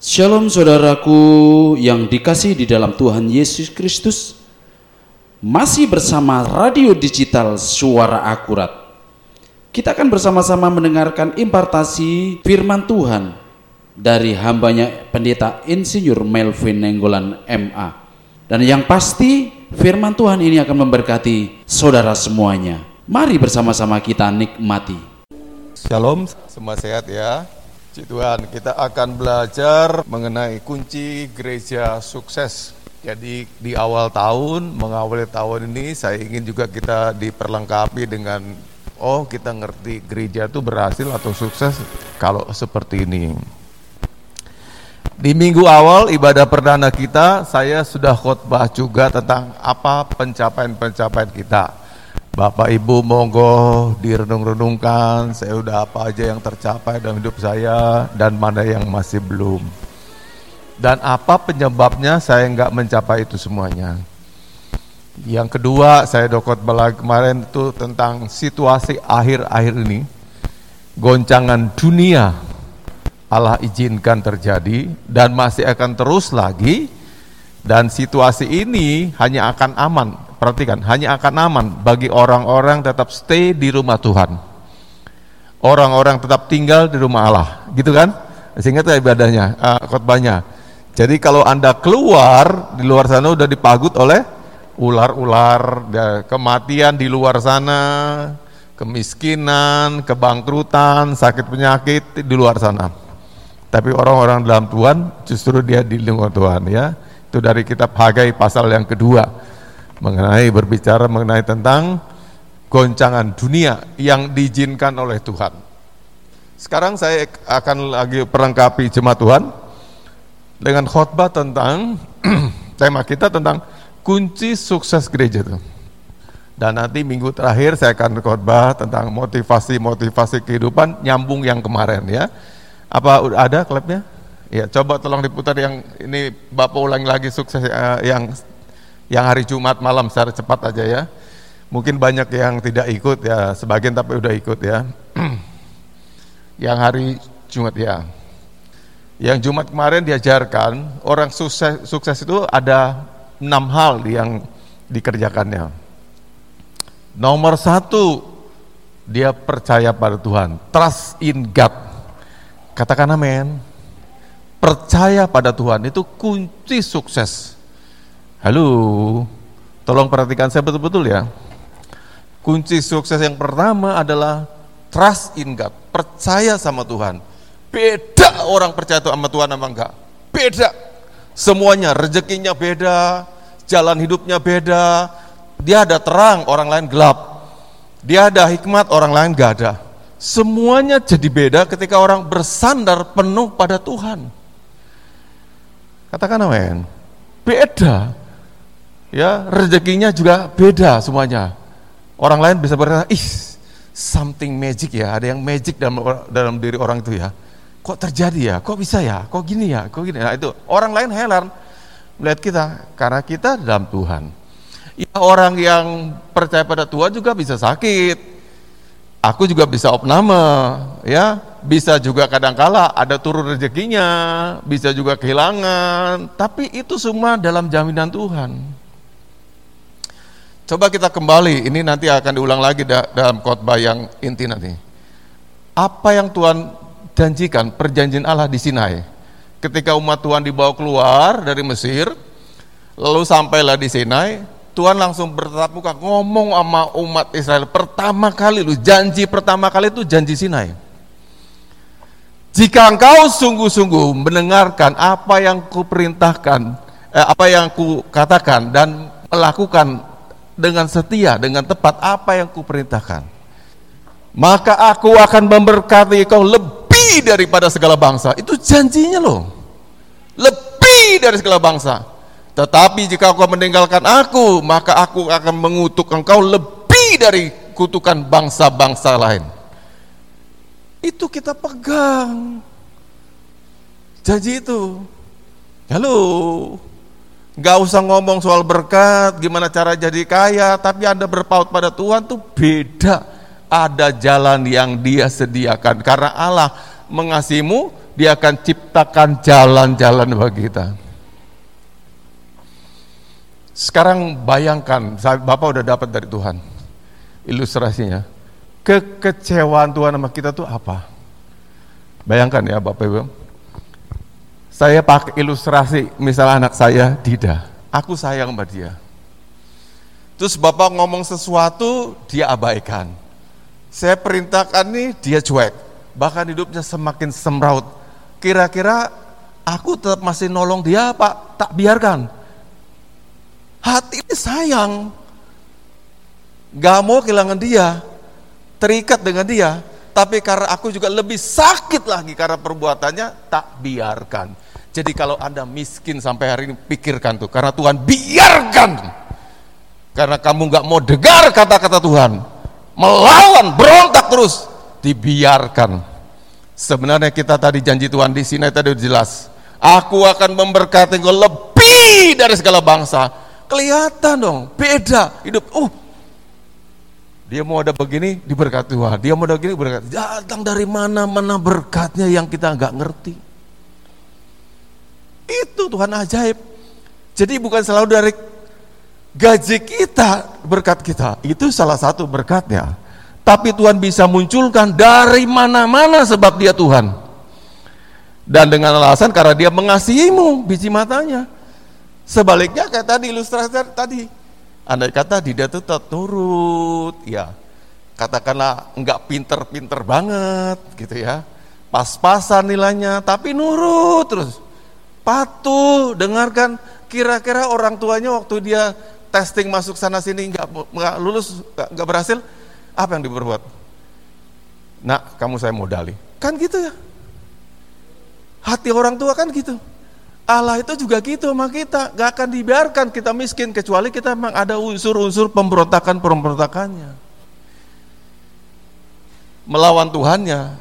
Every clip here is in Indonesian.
Shalom saudaraku yang dikasih di dalam Tuhan Yesus Kristus. Masih bersama radio digital Suara Akurat. Kita akan bersama-sama mendengarkan impartasi firman Tuhan Dari hambanya pendeta Insinyur Melvin Nenggolan MA Dan yang pasti firman Tuhan ini akan memberkati saudara semuanya. Mari bersama-sama kita nikmati. Shalom, semua sehat ya. Puji Tuhan, kita akan belajar mengenai kunci gereja sukses. Jadi di awal tahun, mengawali tahun ini saya ingin juga kita diperlengkapi dengan oh kita ngerti gereja itu berhasil atau sukses kalau seperti ini. Di minggu awal ibadah perdana kita, saya sudah khotbah juga tentang apa pencapaian-pencapaian kita. Bapak Ibu monggo direnung-renungkan saya udah apa aja yang tercapai dalam hidup saya dan mana yang masih belum. Dan apa penyebabnya saya nggak mencapai itu semuanya. Yang kedua saya dokot belag kemarin itu tentang situasi akhir-akhir ini. Goncangan dunia Allah izinkan terjadi dan masih akan terus lagi dan situasi ini hanya akan aman perhatikan, hanya akan aman bagi orang-orang tetap stay di rumah Tuhan. Orang-orang tetap tinggal di rumah Allah, gitu kan? Sehingga itu ibadahnya, uh, khotbahnya. Jadi kalau Anda keluar, di luar sana udah dipagut oleh ular-ular, kematian di luar sana, kemiskinan, kebangkrutan, sakit penyakit di luar sana. Tapi orang-orang dalam Tuhan justru dia di lingkungan Tuhan ya. Itu dari kitab Hagai pasal yang kedua mengenai berbicara mengenai tentang goncangan dunia yang diizinkan oleh Tuhan. Sekarang saya akan lagi perlengkapi jemaat Tuhan dengan khotbah tentang tema kita tentang kunci sukses gereja itu. Dan nanti minggu terakhir saya akan khotbah tentang motivasi-motivasi kehidupan nyambung yang kemarin ya. Apa ada klipnya? Ya, coba tolong diputar yang ini Bapak ulang lagi sukses uh, yang yang hari Jumat malam secara cepat aja ya. Mungkin banyak yang tidak ikut ya, sebagian tapi udah ikut ya. yang hari Jumat ya. Yang Jumat kemarin diajarkan orang sukses, sukses itu ada enam hal yang dikerjakannya. Nomor satu, dia percaya pada Tuhan, trust in God. Katakan amin. Percaya pada Tuhan itu kunci sukses. Halo, tolong perhatikan saya betul-betul ya. Kunci sukses yang pertama adalah trust in God, percaya sama Tuhan. Beda orang percaya sama Tuhan sama enggak. Beda. Semuanya, rezekinya beda, jalan hidupnya beda. Dia ada terang, orang lain gelap. Dia ada hikmat, orang lain enggak ada. Semuanya jadi beda ketika orang bersandar penuh pada Tuhan. Katakan amin. Beda ya rezekinya juga beda semuanya. Orang lain bisa berkata, ih something magic ya, ada yang magic dalam dalam diri orang itu ya. Kok terjadi ya? Kok bisa ya? Kok gini ya? Kok gini? Nah itu orang lain heran melihat kita karena kita dalam Tuhan. Ya orang yang percaya pada Tuhan juga bisa sakit. Aku juga bisa opname, ya, bisa juga kadangkala ada turun rezekinya, bisa juga kehilangan, tapi itu semua dalam jaminan Tuhan. Coba kita kembali, ini nanti akan diulang lagi dalam khotbah yang inti nanti. Apa yang Tuhan janjikan, perjanjian Allah di Sinai. Ketika umat Tuhan dibawa keluar dari Mesir, lalu sampailah di Sinai, Tuhan langsung bertatap muka ngomong sama umat Israel pertama kali lu janji pertama kali itu janji Sinai. Jika engkau sungguh-sungguh mendengarkan apa yang kuperintahkan, eh, apa yang kukatakan dan melakukan dengan setia, dengan tepat apa yang kuperintahkan. Maka aku akan memberkati kau lebih daripada segala bangsa. Itu janjinya loh. Lebih dari segala bangsa. Tetapi jika kau meninggalkan aku, maka aku akan mengutuk engkau lebih dari kutukan bangsa-bangsa lain. Itu kita pegang. Janji itu. Halo, Gak usah ngomong soal berkat, gimana cara jadi kaya, tapi Anda berpaut pada Tuhan tuh beda. Ada jalan yang dia sediakan, karena Allah mengasihimu, dia akan ciptakan jalan-jalan bagi kita. Sekarang bayangkan, Bapak udah dapat dari Tuhan ilustrasinya. Kekecewaan Tuhan sama kita tuh apa? Bayangkan ya Bapak Ibu. Saya pakai ilustrasi, misalnya anak saya Dida, aku sayang sama dia. Terus Bapak ngomong sesuatu, dia abaikan. Saya perintahkan nih, dia cuek. Bahkan hidupnya semakin semraut. Kira-kira aku tetap masih nolong dia Pak, tak biarkan. Hati ini sayang. Gak mau kehilangan dia, terikat dengan dia, tapi karena aku juga lebih sakit lagi karena perbuatannya, tak biarkan. Jadi kalau Anda miskin sampai hari ini, pikirkan tuh, karena Tuhan biarkan. Karena kamu nggak mau dengar kata-kata Tuhan, melawan, berontak terus, dibiarkan. Sebenarnya kita tadi janji Tuhan di sini tadi jelas. Aku akan memberkati engkau lebih dari segala bangsa. Kelihatan dong, beda hidup. Uh, dia mau ada begini diberkati Tuhan. Dia mau ada begini berkat. Datang dari mana mana berkatnya yang kita nggak ngerti. Itu Tuhan ajaib. Jadi bukan selalu dari gaji kita, berkat kita. Itu salah satu berkatnya. Tapi Tuhan bisa munculkan dari mana-mana sebab dia Tuhan. Dan dengan alasan karena dia mengasihimu, biji matanya. Sebaliknya kayak tadi ilustrasi tadi. Andai kata dia tuh turut, ya katakanlah enggak pinter-pinter banget gitu ya. Pas-pasan nilainya, tapi nurut terus. Patuh, dengarkan. Kira-kira orang tuanya waktu dia testing masuk sana sini nggak nggak lulus nggak berhasil apa yang diperbuat? Nak kamu saya modali. Kan gitu ya. Hati orang tua kan gitu. Allah itu juga gitu sama kita. Gak akan dibiarkan kita miskin kecuali kita memang ada unsur-unsur pemberontakan pemberontakannya. Melawan Tuhannya.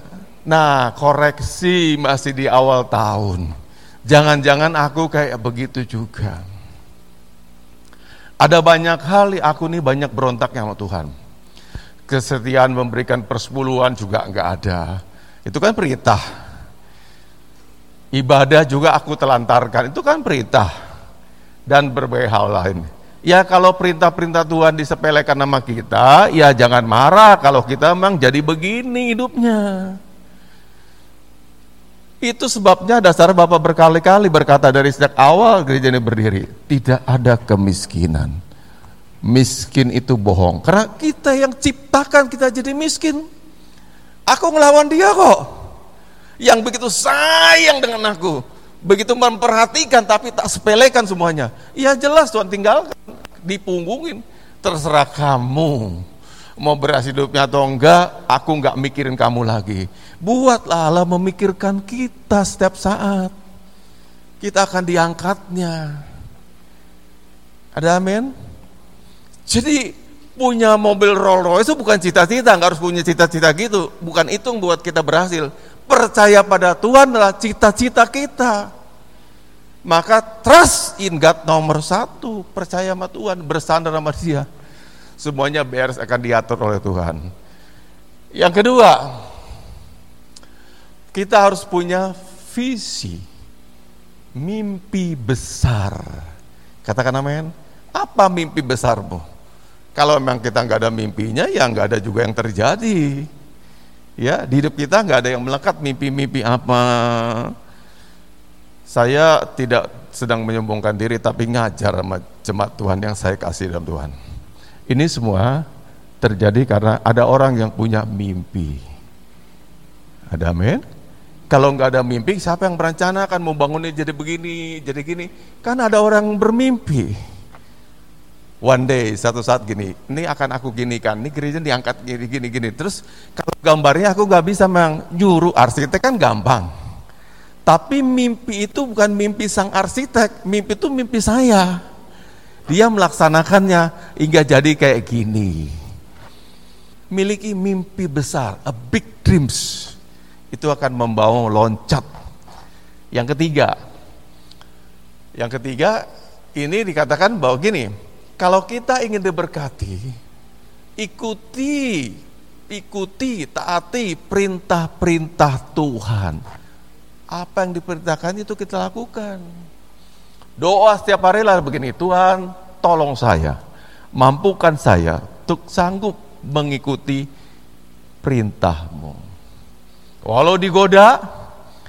Nah koreksi masih di awal tahun jangan-jangan aku kayak begitu juga ada banyak hal aku nih banyak berontaknya sama Tuhan. Kesetiaan memberikan persepuluhan juga enggak ada. Itu kan perintah. Ibadah juga aku telantarkan, itu kan perintah. Dan berbagai hal lain. Ya kalau perintah-perintah Tuhan disepelekan nama kita, ya jangan marah kalau kita memang jadi begini hidupnya. Itu sebabnya dasar Bapak berkali-kali berkata dari sejak awal gereja ini berdiri, tidak ada kemiskinan. Miskin itu bohong, karena kita yang ciptakan kita jadi miskin. Aku ngelawan dia kok. Yang begitu sayang dengan aku, begitu memperhatikan tapi tak sepelekan semuanya. Ya jelas Tuhan tinggalkan, dipunggungin. Terserah kamu mau berhasil hidupnya atau enggak, aku enggak mikirin kamu lagi. Buatlah Allah memikirkan kita setiap saat. Kita akan diangkatnya. Ada amin? Jadi punya mobil Rolls Royce itu bukan cita-cita, enggak harus punya cita-cita gitu. Bukan itu yang buat kita berhasil. Percaya pada Tuhan adalah cita-cita kita. Maka trust in God nomor satu, percaya sama Tuhan, bersandar sama dia semuanya beres akan diatur oleh Tuhan. Yang kedua, kita harus punya visi, mimpi besar. Katakan amin. Apa mimpi besarmu? Kalau memang kita nggak ada mimpinya, ya nggak ada juga yang terjadi. Ya, di hidup kita nggak ada yang melekat mimpi-mimpi apa. Saya tidak sedang menyombongkan diri, tapi ngajar sama jemaat Tuhan yang saya kasih dalam Tuhan. Ini semua terjadi karena ada orang yang punya mimpi. Ada amin? Kalau nggak ada mimpi, siapa yang berencana akan membangunnya jadi begini, jadi gini? Kan ada orang bermimpi. One day, satu saat gini, ini akan aku gini kan, ini gereja diangkat gini, gini, gini. Terus kalau gambarnya aku nggak bisa memang nyuruh arsitek kan gampang. Tapi mimpi itu bukan mimpi sang arsitek, mimpi itu mimpi saya dia melaksanakannya hingga jadi kayak gini. Miliki mimpi besar, a big dreams. Itu akan membawa loncat. Yang ketiga, yang ketiga ini dikatakan bahwa gini, kalau kita ingin diberkati, ikuti ikuti, taati perintah-perintah Tuhan. Apa yang diperintahkan itu kita lakukan. Doa setiap hari lah begini, Tuhan tolong saya, mampukan saya untuk sanggup mengikuti perintahmu. Walau digoda,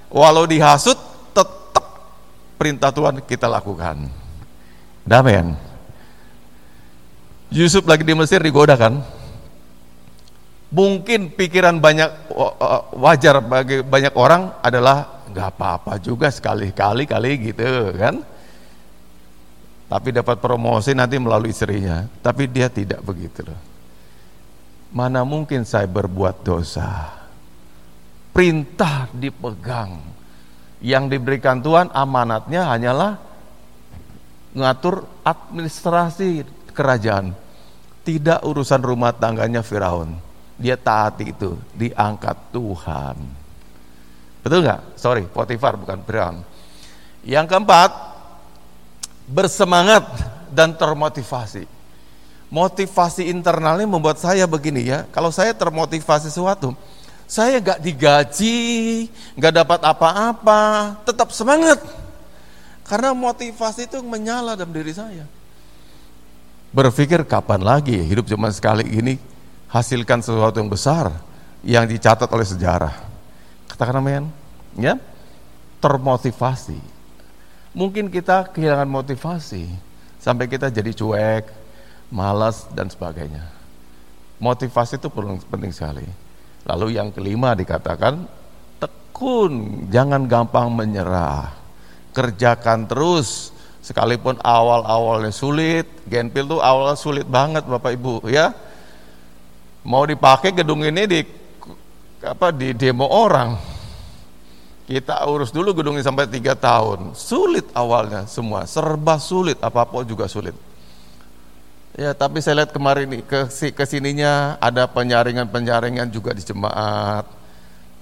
walau dihasut, tetap perintah Tuhan kita lakukan. Damen. Yusuf lagi di Mesir digoda kan? Mungkin pikiran banyak wajar bagi banyak orang adalah nggak apa-apa juga sekali-kali kali gitu kan? Tapi dapat promosi nanti melalui istrinya. Tapi dia tidak begitu loh. Mana mungkin saya berbuat dosa? Perintah dipegang. Yang diberikan Tuhan amanatnya hanyalah ngatur administrasi kerajaan. Tidak urusan rumah tangganya Firaun. Dia taati itu, diangkat Tuhan. Betul nggak? Sorry, Potifar bukan Firaun. Yang keempat, bersemangat dan termotivasi. Motivasi internalnya membuat saya begini ya, kalau saya termotivasi sesuatu, saya nggak digaji, nggak dapat apa-apa, tetap semangat. Karena motivasi itu menyala dalam diri saya. Berpikir kapan lagi hidup cuma sekali ini hasilkan sesuatu yang besar yang dicatat oleh sejarah. Katakan amin. Ya. Termotivasi. Mungkin kita kehilangan motivasi sampai kita jadi cuek, malas dan sebagainya. Motivasi itu penting sekali. Lalu yang kelima dikatakan tekun, jangan gampang menyerah. Kerjakan terus sekalipun awal-awalnya sulit. Genpil tuh awal sulit banget Bapak Ibu ya. Mau dipakai gedung ini di apa di demo orang kita urus dulu gedungnya sampai tiga tahun. Sulit awalnya semua, serba sulit, apa-apa juga sulit. Ya, tapi saya lihat kemarin ke ke sininya ada penyaringan-penyaringan juga di jemaat.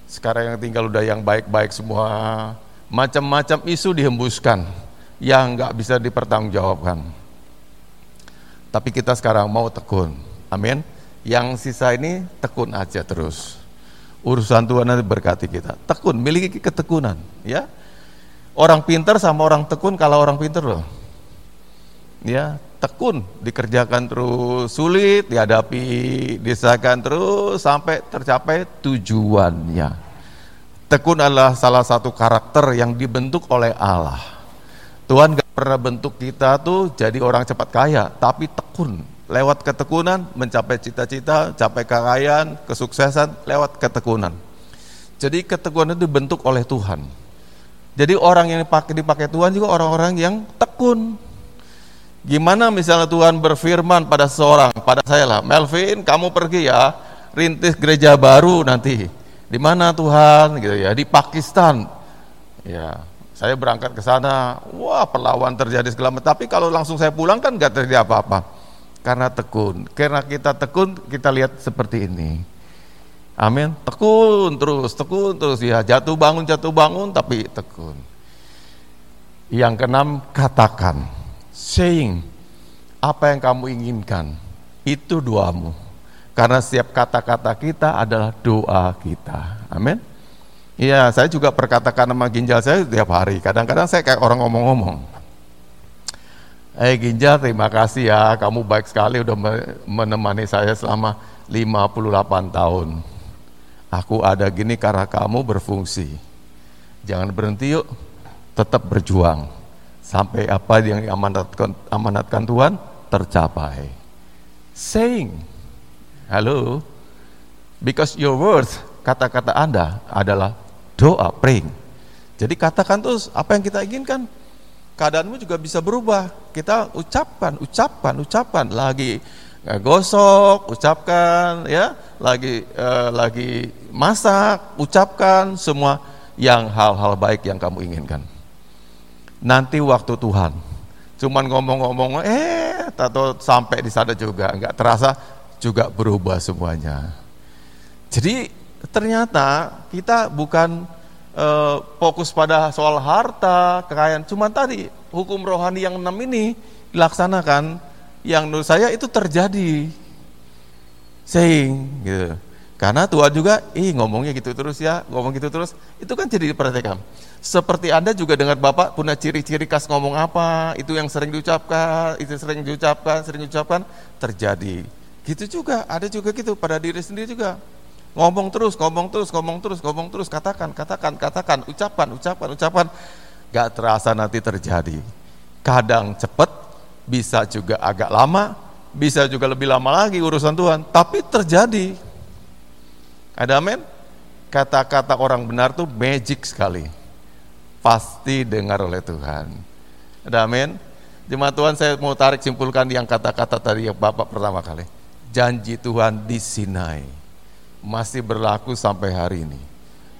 Sekarang yang tinggal udah yang baik-baik semua. Macam-macam isu dihembuskan yang nggak bisa dipertanggungjawabkan. Tapi kita sekarang mau tekun. Amin. Yang sisa ini tekun aja terus urusan Tuhan nanti berkati kita. Tekun, miliki ketekunan, ya. Orang pintar sama orang tekun kalau orang pintar loh. Ya, tekun dikerjakan terus, sulit dihadapi, disahkan terus sampai tercapai tujuannya. Tekun adalah salah satu karakter yang dibentuk oleh Allah. Tuhan gak pernah bentuk kita tuh jadi orang cepat kaya, tapi tekun lewat ketekunan mencapai cita-cita, capai kekayaan, kesuksesan lewat ketekunan. Jadi ketekunan itu dibentuk oleh Tuhan. Jadi orang yang dipakai dipakai Tuhan juga orang-orang yang tekun. Gimana misalnya Tuhan berfirman pada seorang, pada saya lah, Melvin, kamu pergi ya, rintis gereja baru nanti. Di mana Tuhan? Gitu ya, di Pakistan. Ya, saya berangkat ke sana, wah perlawan terjadi segala macam. Tapi kalau langsung saya pulang kan nggak terjadi apa-apa karena tekun. Karena kita tekun, kita lihat seperti ini. Amin. Tekun terus, tekun terus ya. Jatuh bangun, jatuh bangun, tapi tekun. Yang keenam, katakan. Saying. Apa yang kamu inginkan, itu doamu. Karena setiap kata-kata kita adalah doa kita. Amin. Iya, saya juga perkatakan nama ginjal saya setiap hari. Kadang-kadang saya kayak orang ngomong-ngomong. Eh Ginjal terima kasih ya, kamu baik sekali udah menemani saya selama 58 tahun. Aku ada gini karena kamu berfungsi. Jangan berhenti yuk, tetap berjuang. Sampai apa yang amanatkan, amanatkan Tuhan tercapai. Saying, halo, because your words, kata-kata Anda adalah doa, praying. Jadi katakan terus apa yang kita inginkan, keadaanmu juga bisa berubah. Kita ucapkan, ucapkan, ucapkan lagi eh, gosok, ucapkan ya, lagi uh, lagi masak, ucapkan semua yang hal-hal baik yang kamu inginkan. Nanti waktu Tuhan, cuman ngomong-ngomong, eh, atau sampai di sana juga, nggak terasa juga berubah semuanya. Jadi ternyata kita bukan uh, fokus pada soal harta, kekayaan. Cuma tadi hukum rohani yang enam ini dilaksanakan, yang menurut saya itu terjadi. Saying, gitu. Karena Tuhan juga, ih ngomongnya gitu terus ya, ngomong gitu terus, itu kan jadi diperhatikan. Seperti Anda juga dengar Bapak punya ciri-ciri khas ngomong apa, itu yang sering diucapkan, itu sering diucapkan, sering diucapkan, terjadi. Gitu juga, ada juga gitu pada diri sendiri juga. Ngomong terus, ngomong terus, ngomong terus, ngomong terus, katakan, katakan, katakan, ucapan, ucapan, ucapan. Gak terasa nanti terjadi. Kadang cepat, bisa juga agak lama, bisa juga lebih lama lagi urusan Tuhan, tapi terjadi ada amin? Kata-kata orang benar tuh magic sekali. Pasti dengar oleh Tuhan. Ada amin? Jemaat Tuhan saya mau tarik simpulkan yang kata-kata tadi yang Bapak pertama kali. Janji Tuhan di Sinai masih berlaku sampai hari ini.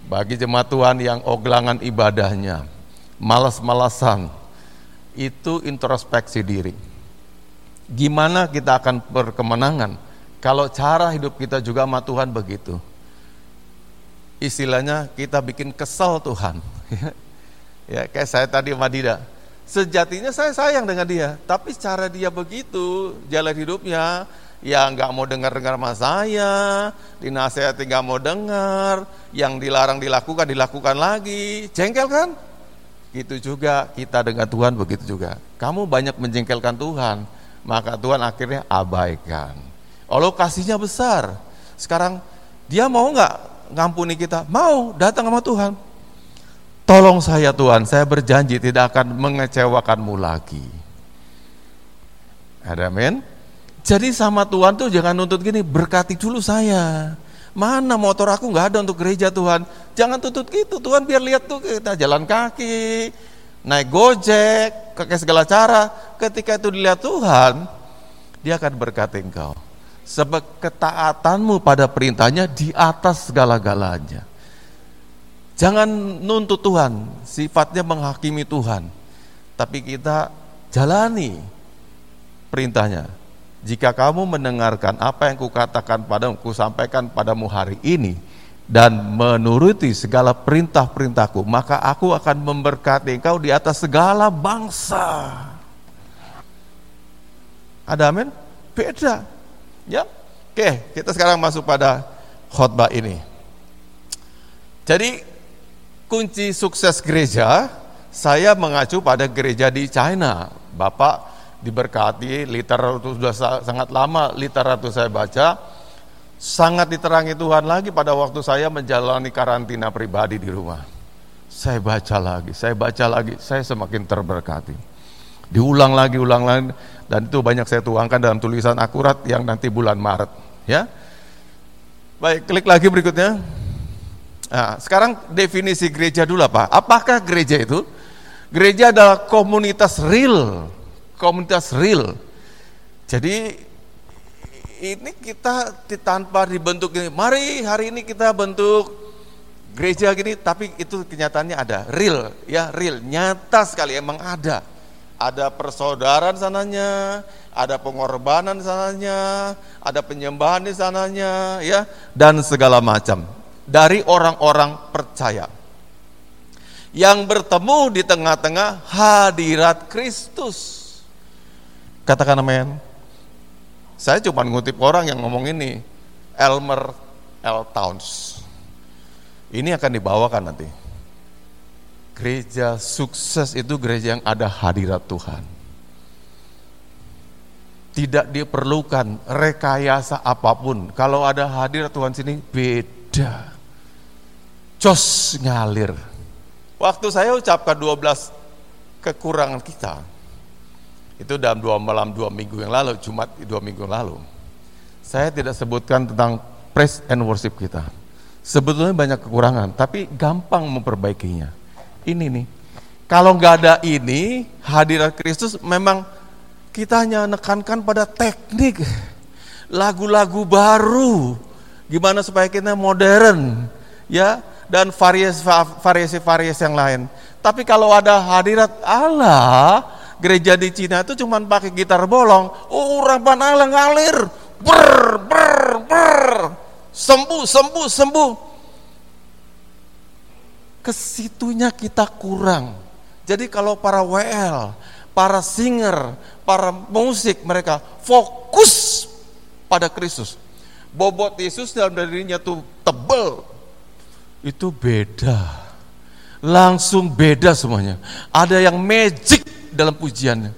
Bagi jemaat Tuhan yang oglangan ibadahnya, malas-malasan, itu introspeksi diri. Gimana kita akan berkemenangan kalau cara hidup kita juga sama Tuhan begitu? istilahnya kita bikin kesel Tuhan. ya kayak saya tadi sama. Sejatinya saya sayang dengan dia, tapi cara dia begitu jalan hidupnya, ya nggak mau dengar-dengar sama saya, dinasehati nggak mau dengar, yang dilarang dilakukan dilakukan lagi, jengkel kan? Gitu juga kita dengan Tuhan begitu juga. Kamu banyak menjengkelkan Tuhan, maka Tuhan akhirnya abaikan. Allah kasihnya besar. Sekarang dia mau nggak ngampuni kita? Mau, datang sama Tuhan. Tolong saya Tuhan, saya berjanji tidak akan mengecewakanmu lagi. Ada amin? Jadi sama Tuhan tuh jangan nuntut gini, berkati dulu saya. Mana motor aku nggak ada untuk gereja Tuhan. Jangan tuntut gitu, Tuhan biar lihat tuh kita jalan kaki, naik gojek, pakai segala cara. Ketika itu dilihat Tuhan, dia akan berkati engkau. Sebab ketaatanmu pada perintahnya di atas segala-galanya. Jangan nuntut Tuhan, sifatnya menghakimi Tuhan. Tapi kita jalani perintahnya. Jika kamu mendengarkan apa yang kukatakan padamu, kusampaikan padamu hari ini, dan menuruti segala perintah-perintahku, maka aku akan memberkati engkau di atas segala bangsa. Ada amin? Beda. Ya, oke, kita sekarang masuk pada khotbah ini. Jadi kunci sukses gereja saya mengacu pada gereja di China. Bapak diberkati, literatur sudah sangat lama literatur saya baca, sangat diterangi Tuhan lagi pada waktu saya menjalani karantina pribadi di rumah. Saya baca lagi, saya baca lagi, saya semakin terberkati. Diulang lagi, ulang lagi, dan itu banyak saya tuangkan dalam tulisan akurat yang nanti bulan Maret ya. Baik klik lagi berikutnya. Nah, sekarang definisi gereja dulu apa apakah gereja itu? Gereja adalah komunitas real komunitas real. Jadi ini kita tanpa dibentuk ini mari hari ini kita bentuk gereja gini tapi itu kenyataannya ada. Real ya real. Nyata sekali emang ada. Ada persaudaraan sananya, ada pengorbanan sananya, ada penyembahan di sananya, ya, dan segala macam. Dari orang-orang percaya. Yang bertemu di tengah-tengah hadirat Kristus. Katakan amin. Saya cuma ngutip orang yang ngomong ini, Elmer L. Towns. Ini akan dibawakan nanti. Gereja sukses itu gereja yang ada hadirat Tuhan. Tidak diperlukan rekayasa apa pun. Kalau ada hadirat Tuhan sini beda. Jos ngalir. Waktu saya ucapkan 12 kekurangan kita, itu dalam dua malam dua minggu yang lalu, Jumat dua minggu yang lalu. Saya tidak sebutkan tentang praise and worship kita. Sebetulnya banyak kekurangan, tapi gampang memperbaikinya ini nih. Kalau nggak ada ini, hadirat Kristus memang kita hanya menekankan pada teknik, lagu-lagu baru, gimana supaya kita modern, ya, dan variasi-variasi yang lain. Tapi kalau ada hadirat Allah, gereja di Cina itu cuma pakai gitar bolong, oh urapan Allah ngalir, ber, ber, ber, sembuh, sembuh, sembuh ke situnya kita kurang. Jadi kalau para WL, para singer, para musik mereka fokus pada Kristus. bobot Yesus dalam dirinya tuh tebel. Itu beda. Langsung beda semuanya. Ada yang magic dalam pujiannya.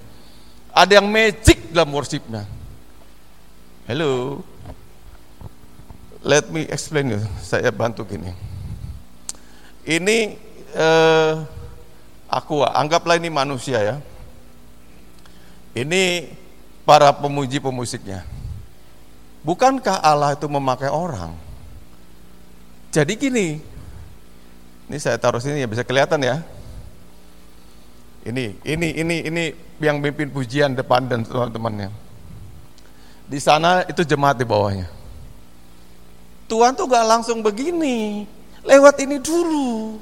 Ada yang magic dalam worshipnya. Hello. Let me explain you. Saya bantu gini. Ini eh, aku anggaplah ini manusia ya. Ini para pemuji pemusiknya. Bukankah Allah itu memakai orang? Jadi gini, ini saya taruh sini ya bisa kelihatan ya. Ini, ini, ini, ini yang mimpin pujian depan dan teman-temannya. Di sana itu jemaat di bawahnya. Tuhan tuh gak langsung begini, lewat ini dulu.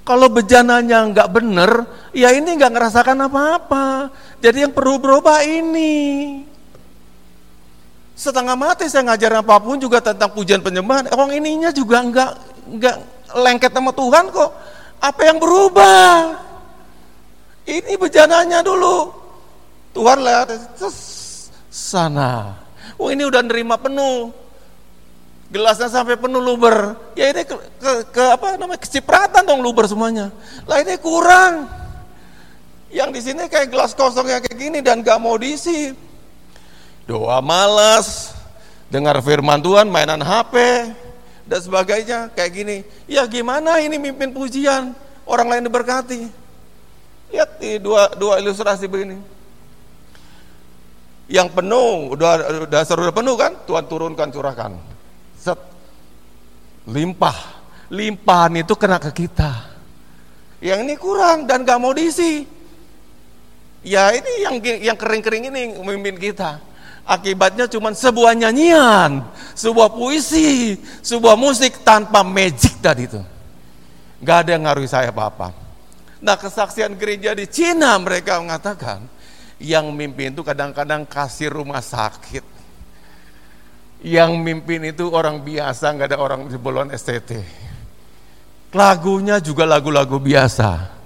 Kalau bejananya nggak bener, ya ini nggak ngerasakan apa-apa. Jadi yang perlu berubah ini setengah mati saya ngajar apa pun juga tentang pujian penyembahan orang ininya juga enggak enggak lengket sama Tuhan kok apa yang berubah ini bejananya dulu. Tuhan lihat sana. Oh ini udah nerima penuh. Gelasnya sampai penuh luber. Ya ini ke, ke, ke apa namanya kecipratan dong luber semuanya. Lah ini kurang. Yang di sini kayak gelas kosong yang kayak gini dan gak mau diisi. Doa malas, dengar firman Tuhan, mainan HP, dan sebagainya, kayak gini. Ya gimana ini mimpin pujian, orang lain diberkati. Lihat di dua, dua ilustrasi begini. Yang penuh, udah dasar udah penuh kan, Tuhan turunkan curahkan. Set. Limpah. Limpahan itu kena ke kita. Yang ini kurang dan gak mau diisi. Ya ini yang yang kering-kering ini memimpin kita. Akibatnya cuma sebuah nyanyian, sebuah puisi, sebuah musik tanpa magic tadi itu. Gak ada yang ngaruhi saya apa-apa. Nah kesaksian gereja di Cina mereka mengatakan, yang mimpin itu kadang-kadang kasih rumah sakit. Yang mimpin itu orang biasa, nggak ada orang di bolon STT. Lagunya juga lagu-lagu biasa.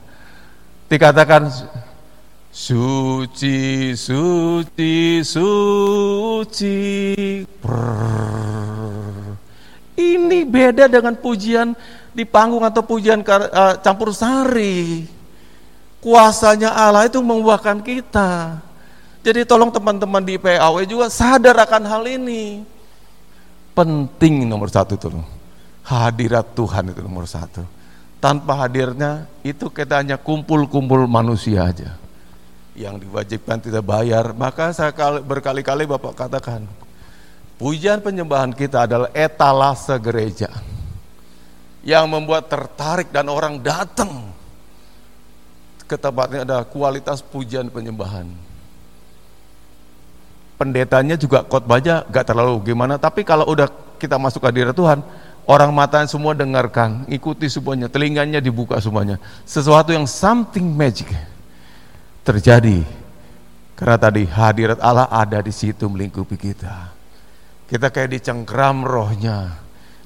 Dikatakan Suci, suci, suci. Brrr. Ini beda dengan pujian di panggung atau pujian uh, campur sari. Kuasanya Allah itu membuahkan kita. Jadi tolong teman-teman di PAW juga sadar akan hal ini. Penting nomor satu itu Hadirat Tuhan itu nomor satu. Tanpa hadirnya itu kita hanya kumpul-kumpul manusia aja yang diwajibkan tidak bayar, maka saya berkali-kali Bapak katakan, pujian penyembahan kita adalah etalase gereja yang membuat tertarik dan orang datang ke tempatnya ada kualitas pujian penyembahan. Pendetanya juga khotbahnya gak terlalu gimana, tapi kalau udah kita masuk ke hadirat Tuhan, orang matanya semua dengarkan, ikuti semuanya, telinganya dibuka semuanya. Sesuatu yang something magic terjadi karena tadi hadirat Allah ada di situ melingkupi kita. Kita kayak dicengkram rohnya,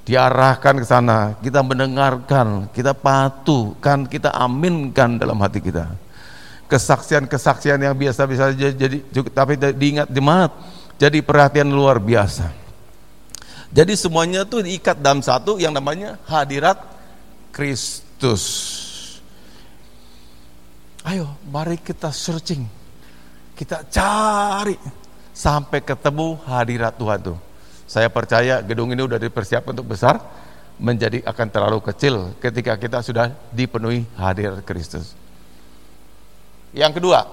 diarahkan ke sana, kita mendengarkan, kita patuh, kan kita aminkan dalam hati kita. Kesaksian-kesaksian yang biasa-biasa jadi tapi diingat jemaat jadi perhatian luar biasa. Jadi semuanya tuh diikat dalam satu yang namanya hadirat Kristus. Ayo, mari kita searching. Kita cari sampai ketemu hadirat Tuhan tuh. Saya percaya gedung ini udah dipersiapkan untuk besar, menjadi akan terlalu kecil ketika kita sudah dipenuhi hadirat Kristus. Yang kedua,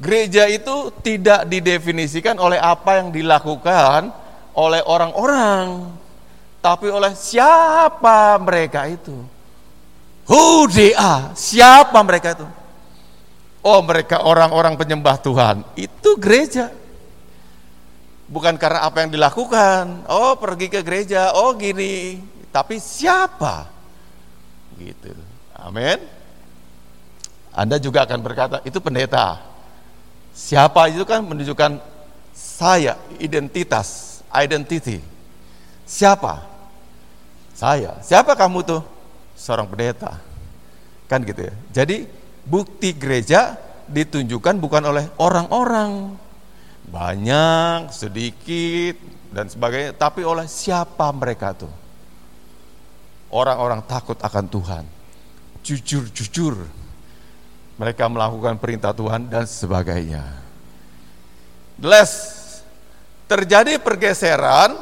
gereja itu tidak didefinisikan oleh apa yang dilakukan oleh orang-orang, tapi oleh siapa mereka itu. Who they are, siapa mereka itu. Oh mereka orang-orang penyembah Tuhan. Itu gereja. Bukan karena apa yang dilakukan. Oh pergi ke gereja, oh gini. Tapi siapa? Gitu. Amin. Anda juga akan berkata, itu pendeta. Siapa itu kan menunjukkan saya, identitas, identity. Siapa? Saya. Siapa kamu tuh? Seorang pendeta. Kan gitu ya. Jadi bukti gereja ditunjukkan bukan oleh orang-orang. Banyak, sedikit, dan sebagainya. Tapi oleh siapa mereka tuh? Orang-orang takut akan Tuhan. Jujur-jujur. Mereka melakukan perintah Tuhan dan sebagainya. Les, terjadi pergeseran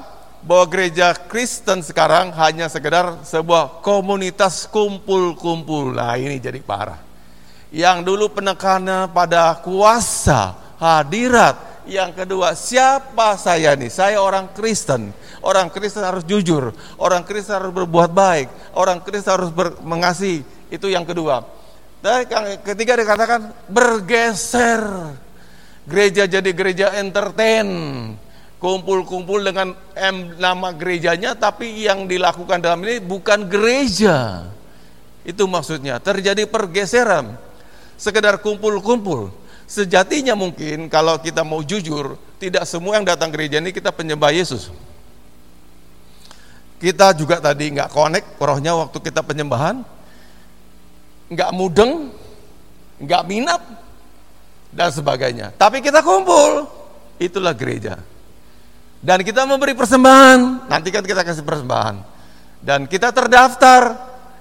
bahwa gereja Kristen sekarang hanya sekedar sebuah komunitas kumpul-kumpul. Nah ini jadi parah. Yang dulu penekannya pada kuasa, hadirat. Yang kedua, siapa saya nih? Saya orang Kristen. Orang Kristen harus jujur. Orang Kristen harus berbuat baik. Orang Kristen harus mengasihi. Itu yang kedua. Dan ketiga dikatakan bergeser. Gereja jadi gereja entertain kumpul-kumpul dengan M nama gerejanya tapi yang dilakukan dalam ini bukan gereja. Itu maksudnya, terjadi pergeseran. Sekedar kumpul-kumpul. Sejatinya mungkin kalau kita mau jujur, tidak semua yang datang gereja ini kita penyembah Yesus. Kita juga tadi nggak connect rohnya waktu kita penyembahan, nggak mudeng, nggak minat, dan sebagainya. Tapi kita kumpul, itulah gereja. Dan kita memberi persembahan, nanti kan kita kasih persembahan. Dan kita terdaftar,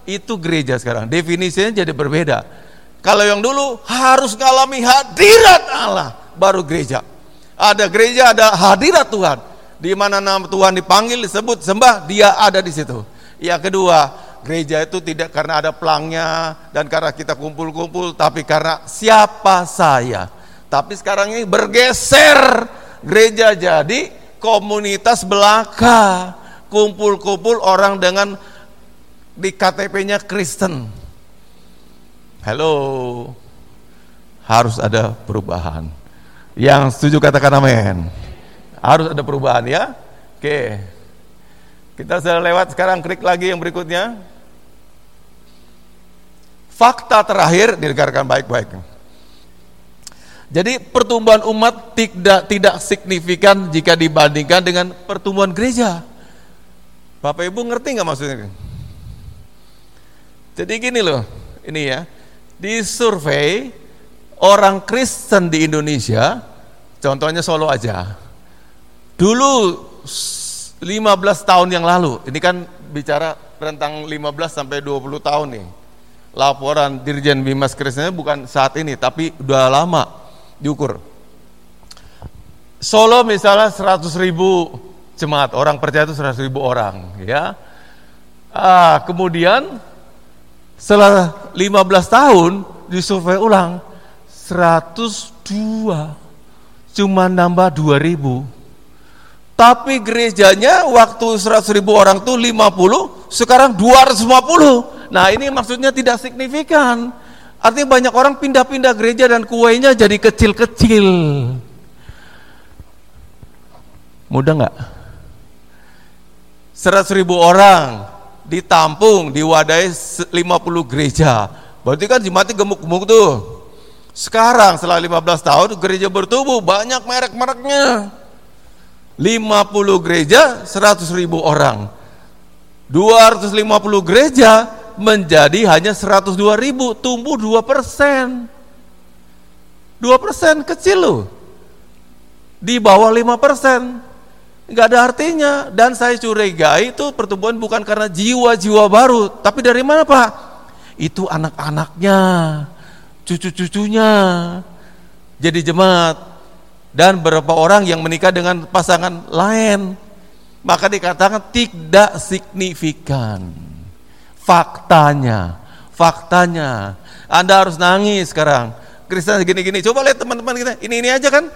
itu gereja sekarang. Definisinya jadi berbeda. Kalau yang dulu harus mengalami hadirat Allah, baru gereja. Ada gereja, ada hadirat Tuhan. Di mana nama Tuhan dipanggil, disebut, sembah, dia ada di situ. Yang kedua, gereja itu tidak karena ada pelangnya dan karena kita kumpul-kumpul, tapi karena siapa saya. Tapi sekarang ini bergeser, gereja jadi komunitas belaka, kumpul-kumpul orang dengan di KTP-nya Kristen. Halo, harus ada perubahan. Yang setuju katakan amin. Harus ada perubahan ya. Oke. Kita sudah lewat sekarang klik lagi yang berikutnya. Fakta terakhir didengarkan baik-baik. Jadi pertumbuhan umat tidak tidak signifikan jika dibandingkan dengan pertumbuhan gereja. Bapak Ibu ngerti nggak maksudnya? Jadi gini loh, ini ya, di survei orang Kristen di Indonesia, contohnya Solo aja. Dulu 15 tahun yang lalu, ini kan bicara rentang 15 sampai 20 tahun nih. Laporan Dirjen Bimas Kristen bukan saat ini, tapi udah lama diukur. Solo misalnya 100 ribu jemaat, orang percaya itu 100 ribu orang, ya. Ah, kemudian setelah 15 tahun disurvei ulang 102 cuma nambah 2 ribu. Tapi gerejanya waktu 100 ribu orang tuh 50 sekarang 250 nah ini maksudnya tidak signifikan. Artinya banyak orang pindah-pindah gereja dan kuenya jadi kecil-kecil. Mudah nggak? Seratus ribu orang ditampung, diwadahi 50 gereja. Berarti kan jemaatnya gemuk-gemuk tuh. Sekarang setelah 15 tahun gereja bertumbuh, banyak merek-mereknya. 50 gereja, 100 ribu orang. 250 gereja, menjadi hanya 102 ribu, tumbuh 2 persen. 2 persen kecil loh. Di bawah 5 persen. Nggak ada artinya. Dan saya curigai itu pertumbuhan bukan karena jiwa-jiwa baru. Tapi dari mana Pak? Itu anak-anaknya, cucu-cucunya. Jadi jemaat. Dan beberapa orang yang menikah dengan pasangan lain. Maka dikatakan tidak signifikan faktanya, faktanya. Anda harus nangis sekarang. Kristen gini-gini, coba lihat teman-teman kita, ini-ini aja kan.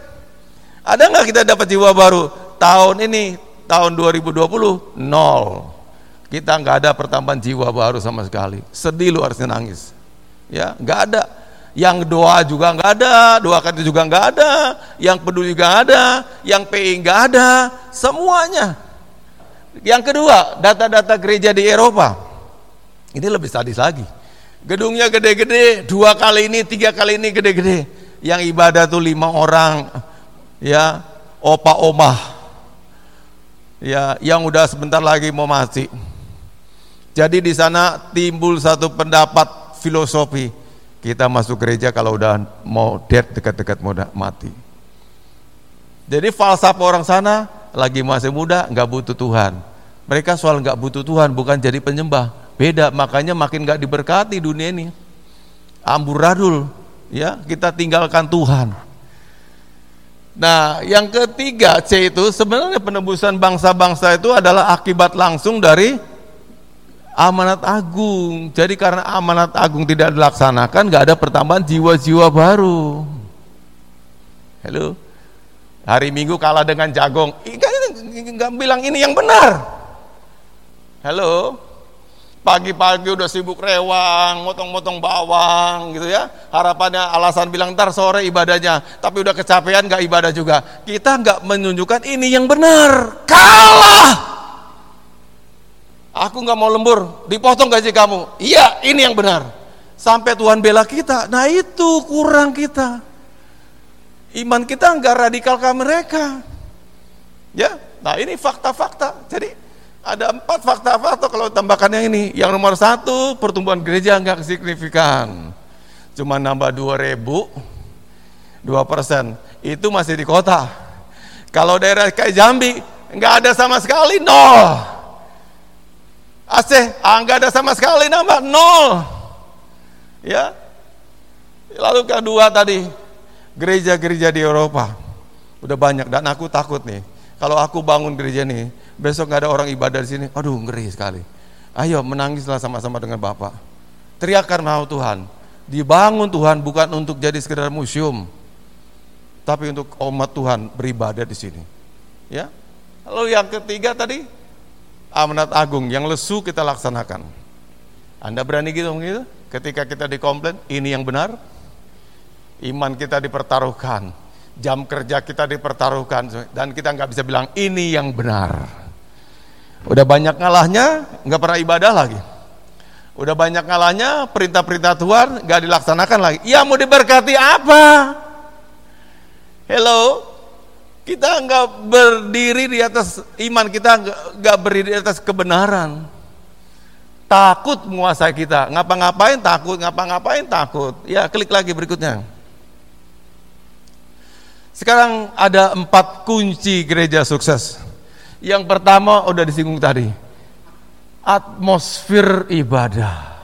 Ada nggak kita dapat jiwa baru? Tahun ini, tahun 2020, nol. Kita nggak ada pertambahan jiwa baru sama sekali. Sedih lu harusnya nangis. Ya, nggak ada. Yang doa juga nggak ada, doakan itu juga nggak ada, yang peduli juga ada, yang PI nggak ada, semuanya. Yang kedua, data-data gereja di Eropa. Ini lebih sadis lagi. Gedungnya gede-gede, dua kali ini, tiga kali ini gede-gede. Yang ibadah tuh lima orang, ya, opa omah, ya, yang udah sebentar lagi mau mati. Jadi di sana timbul satu pendapat filosofi. Kita masuk gereja kalau udah mau dead dekat-dekat mau mati. Jadi falsafah orang sana lagi masih muda nggak butuh Tuhan. Mereka soal nggak butuh Tuhan bukan jadi penyembah. Beda, makanya makin nggak diberkati dunia ini. Amburadul, ya kita tinggalkan Tuhan. Nah, yang ketiga C itu sebenarnya penebusan bangsa-bangsa itu adalah akibat langsung dari amanat agung. Jadi karena amanat agung tidak dilaksanakan, nggak ada pertambahan jiwa-jiwa baru. Halo, hari Minggu kalah dengan Jagong, nggak bilang ini yang benar. Halo, pagi-pagi udah sibuk rewang, motong-motong bawang gitu ya. Harapannya alasan bilang ntar sore ibadahnya, tapi udah kecapean nggak ibadah juga. Kita nggak menunjukkan ini yang benar, kalah. Aku nggak mau lembur, dipotong gaji kamu. Iya, ini yang benar. Sampai Tuhan bela kita, nah itu kurang kita. Iman kita nggak radikal ke mereka. Ya, nah ini fakta-fakta. Jadi ada empat fakta-fakta kalau tambahkan yang ini. Yang nomor satu, pertumbuhan gereja nggak signifikan. Cuma nambah dua ribu, dua persen. Itu masih di kota. Kalau daerah kayak Jambi, nggak ada sama sekali, nol. Aceh, ah, nggak ada sama sekali nambah, nol. Ya. Lalu kedua tadi, gereja-gereja di Eropa. Udah banyak, dan aku takut nih. Kalau aku bangun gereja nih, besok nggak ada orang ibadah di sini, aduh ngeri sekali. Ayo menangislah sama-sama dengan Bapak. Teriakkan mau Tuhan. Dibangun Tuhan bukan untuk jadi sekedar museum, tapi untuk umat Tuhan beribadah di sini. Ya. Lalu yang ketiga tadi amanat agung yang lesu kita laksanakan. Anda berani gitu gitu? Ketika kita dikomplain, ini yang benar. Iman kita dipertaruhkan, jam kerja kita dipertaruhkan dan kita nggak bisa bilang ini yang benar. Udah banyak ngalahnya, nggak pernah ibadah lagi. Udah banyak ngalahnya, perintah-perintah Tuhan nggak dilaksanakan lagi. Ya mau diberkati apa? Hello, kita nggak berdiri di atas iman kita nggak berdiri di atas kebenaran. Takut menguasai kita, ngapa-ngapain takut, ngapa-ngapain takut. Ya klik lagi berikutnya. Sekarang ada empat kunci gereja sukses. Yang pertama udah disinggung tadi. Atmosfer ibadah.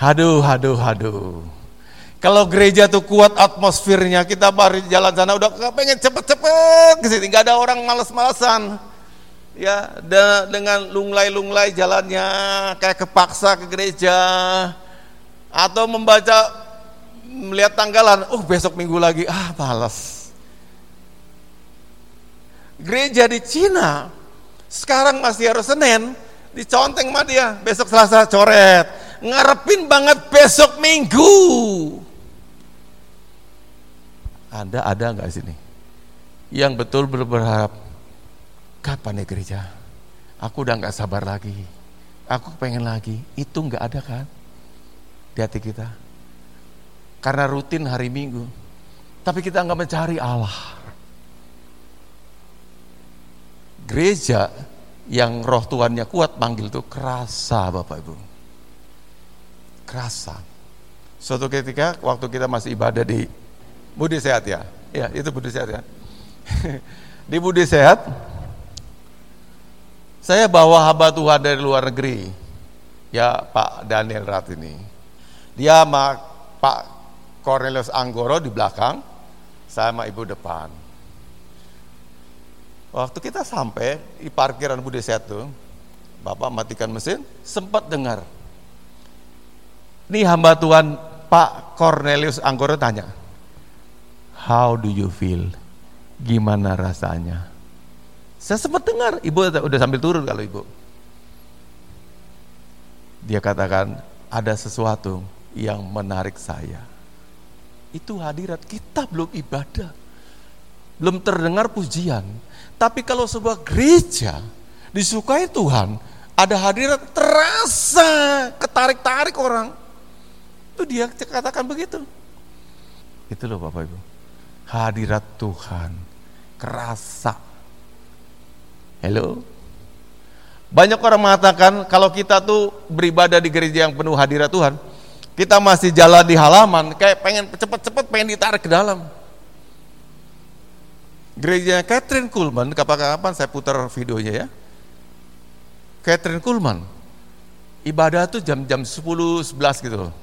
Haduh, haduh, haduh. Kalau gereja tuh kuat atmosfernya, kita baru jalan sana udah pengen cepet-cepet ke sini, nggak ada orang males-malesan. Ya, dengan lunglai-lunglai jalannya kayak kepaksa ke gereja atau membaca melihat tanggalan, oh besok minggu lagi, ah malas gereja di Cina sekarang masih harus Senin diconteng sama dia besok Selasa coret. Ngarepin banget besok Minggu. Anda ada nggak sini? Yang betul berharap kapan ya gereja? Aku udah nggak sabar lagi. Aku pengen lagi. Itu nggak ada kan? Di hati kita. Karena rutin hari Minggu. Tapi kita nggak mencari Allah gereja yang roh Tuhannya kuat panggil itu kerasa Bapak Ibu. Kerasa. Suatu ketika waktu kita masih ibadah di Budi Sehat ya. Ya, itu Budi Sehat ya. di Budi Sehat saya bawa hamba Tuhan dari luar negeri. Ya, Pak Daniel Rat ini. Dia sama Pak Cornelius Anggoro di belakang, sama Ibu depan Waktu kita sampai di parkiran Budi Setu, Bapak matikan mesin, sempat dengar. Ini hamba Tuhan Pak Cornelius Anggoro tanya, How do you feel? Gimana rasanya? Saya sempat dengar, ibu udah sambil turun kalau ibu. Dia katakan, ada sesuatu yang menarik saya. Itu hadirat kita belum ibadah. Belum terdengar pujian tapi kalau sebuah gereja disukai Tuhan, ada hadirat terasa ketarik-tarik orang. Itu dia katakan begitu. Itu loh Bapak Ibu. Hadirat Tuhan kerasa. Halo. Banyak orang mengatakan kalau kita tuh beribadah di gereja yang penuh hadirat Tuhan, kita masih jalan di halaman kayak pengen cepet-cepet pengen ditarik ke dalam. Gereja Catherine Kuhlman, kapan-kapan saya putar videonya ya. Catherine Kuhlman, ibadah tuh jam-jam 10, 11 gitu.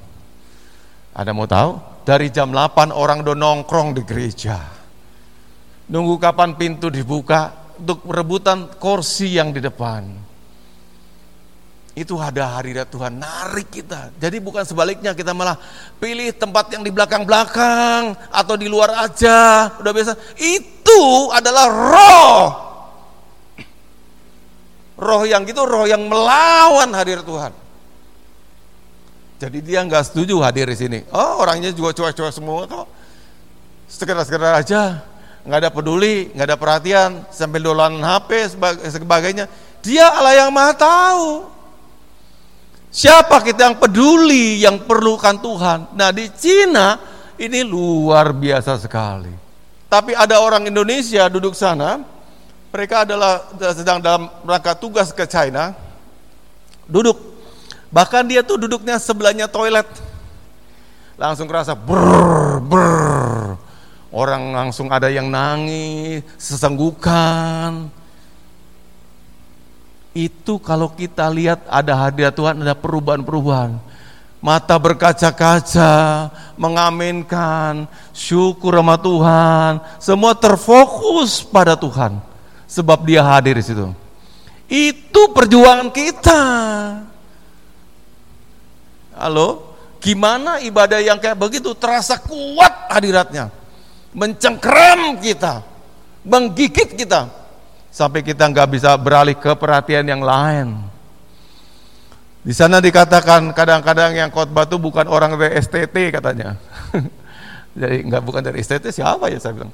Ada mau tahu? Dari jam 8 orang udah nongkrong di gereja. Nunggu kapan pintu dibuka untuk rebutan kursi yang di depan itu ada hadirat Tuhan narik kita. Jadi bukan sebaliknya kita malah pilih tempat yang di belakang-belakang atau di luar aja, udah biasa. Itu adalah roh. Roh yang gitu roh yang melawan hadir Tuhan. Jadi dia nggak setuju hadir di sini. Oh orangnya juga cuek-cuek semua kok. Sekedar-sekedar aja, nggak ada peduli, nggak ada perhatian, sambil dolan HP sebagainya. Dia Allah yang maha tahu. Siapa kita yang peduli, yang perlukan Tuhan? Nah di Cina ini luar biasa sekali. Tapi ada orang Indonesia duduk sana, mereka adalah sedang dalam rangka tugas ke China, duduk. Bahkan dia tuh duduknya sebelahnya toilet. Langsung kerasa ber ber. Orang langsung ada yang nangis, sesenggukan itu kalau kita lihat ada hadiah Tuhan, ada perubahan-perubahan. Mata berkaca-kaca, mengaminkan, syukur sama Tuhan, semua terfokus pada Tuhan. Sebab dia hadir di situ. Itu perjuangan kita. Halo? Gimana ibadah yang kayak begitu terasa kuat hadiratnya. Mencengkram kita, menggigit kita sampai kita nggak bisa beralih ke perhatian yang lain. Di sana dikatakan kadang-kadang yang khotbah itu bukan orang dari STT katanya. Jadi nggak bukan dari STT siapa ya saya bilang.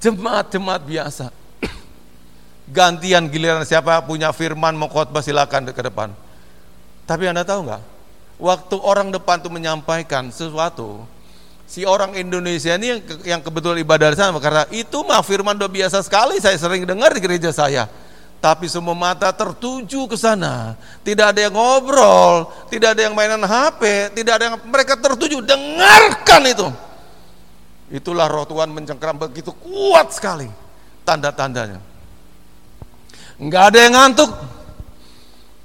Jemaat-jemaat biasa. Gantian giliran siapa punya firman mau khotbah silakan ke depan. Tapi Anda tahu nggak? Waktu orang depan tuh menyampaikan sesuatu, si orang Indonesia ini yang, yang kebetulan ibadah di sana karena itu mah firman doa biasa sekali saya sering dengar di gereja saya. Tapi semua mata tertuju ke sana. Tidak ada yang ngobrol tidak ada yang mainan HP tidak ada yang mereka tertuju dengarkan itu. Itulah roh Tuhan mencengkeram begitu kuat sekali tanda-tandanya. Nggak ada yang ngantuk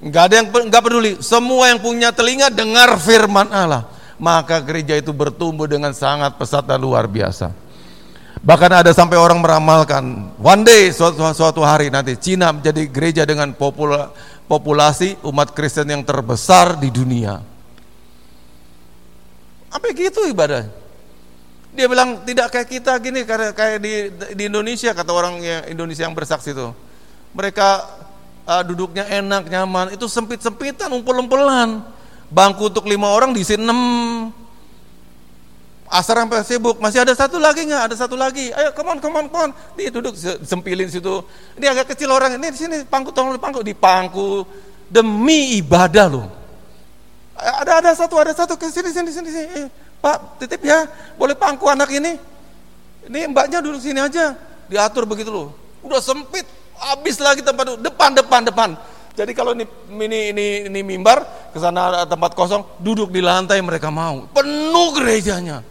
nggak ada yang nggak peduli. Semua yang punya telinga dengar firman Allah maka gereja itu bertumbuh dengan sangat pesat dan luar biasa. Bahkan ada sampai orang meramalkan, one day suatu, suatu hari nanti Cina menjadi gereja dengan popula, populasi umat Kristen yang terbesar di dunia. Apa gitu ibadah? Dia bilang tidak kayak kita gini kayak kayak di di Indonesia kata orang yang Indonesia yang bersaksi itu. Mereka uh, duduknya enak, nyaman, itu sempit-sempitan, umpel-umpelan Bangku untuk lima orang diisi enam. Asar sampai sibuk, masih ada satu lagi nggak? Ada satu lagi. Ayo, come on, come on, come on. Dia duduk sempilin situ. Ini agak kecil orang. Ini di sini pangku, tolong di pangku, di pangku demi ibadah loh. Ada ada satu, ada satu ke sini, sini, sini, sini. Eh, Pak, titip ya, boleh pangku anak ini. Ini mbaknya duduk sini aja. Diatur begitu loh. Udah sempit, habis lagi tempat depan, depan, depan. Jadi kalau ini ini ini, ini mimbar ke sana tempat kosong, duduk di lantai mereka mau. Penuh gerejanya.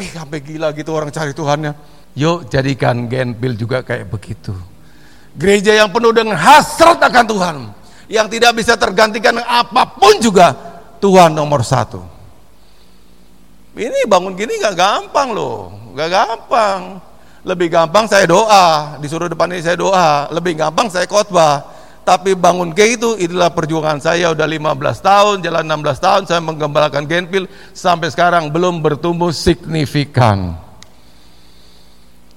Ih, sampai gila gitu orang cari Tuhannya. Yuk jadikan Genpil juga kayak begitu. Gereja yang penuh dengan hasrat akan Tuhan. Yang tidak bisa tergantikan apa pun juga. Tuhan nomor satu. Ini bangun gini gak gampang loh. Gak gampang. Lebih gampang saya doa. Disuruh depan ini saya doa. Lebih gampang saya khotbah tapi bangun kayak itu itulah perjuangan saya. Udah 15 tahun jalan 16 tahun saya menggembalakan Genpil. Sampai sekarang belum bertumbuh signifikan.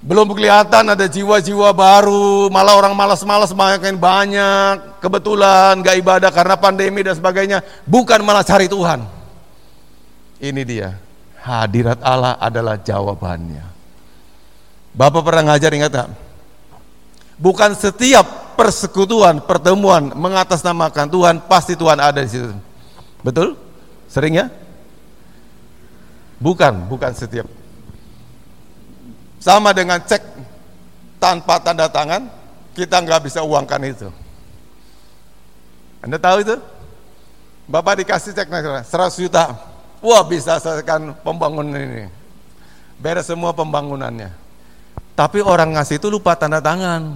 Belum kelihatan ada jiwa-jiwa baru. Malah orang malas-malas makin banyak. Kebetulan gak ibadah karena pandemi dan sebagainya. Bukan malah cari Tuhan. Ini dia. Hadirat Allah adalah jawabannya. Bapak pernah ngajar ingat gak? bukan setiap persekutuan, pertemuan mengatasnamakan Tuhan, pasti Tuhan ada di situ. Betul? Sering ya? Bukan, bukan setiap. Sama dengan cek tanpa tanda tangan, kita nggak bisa uangkan itu. Anda tahu itu? Bapak dikasih cek 100 juta. Wah bisa selesaikan pembangunan ini. Beres semua pembangunannya. Tapi orang ngasih itu lupa tanda tangan.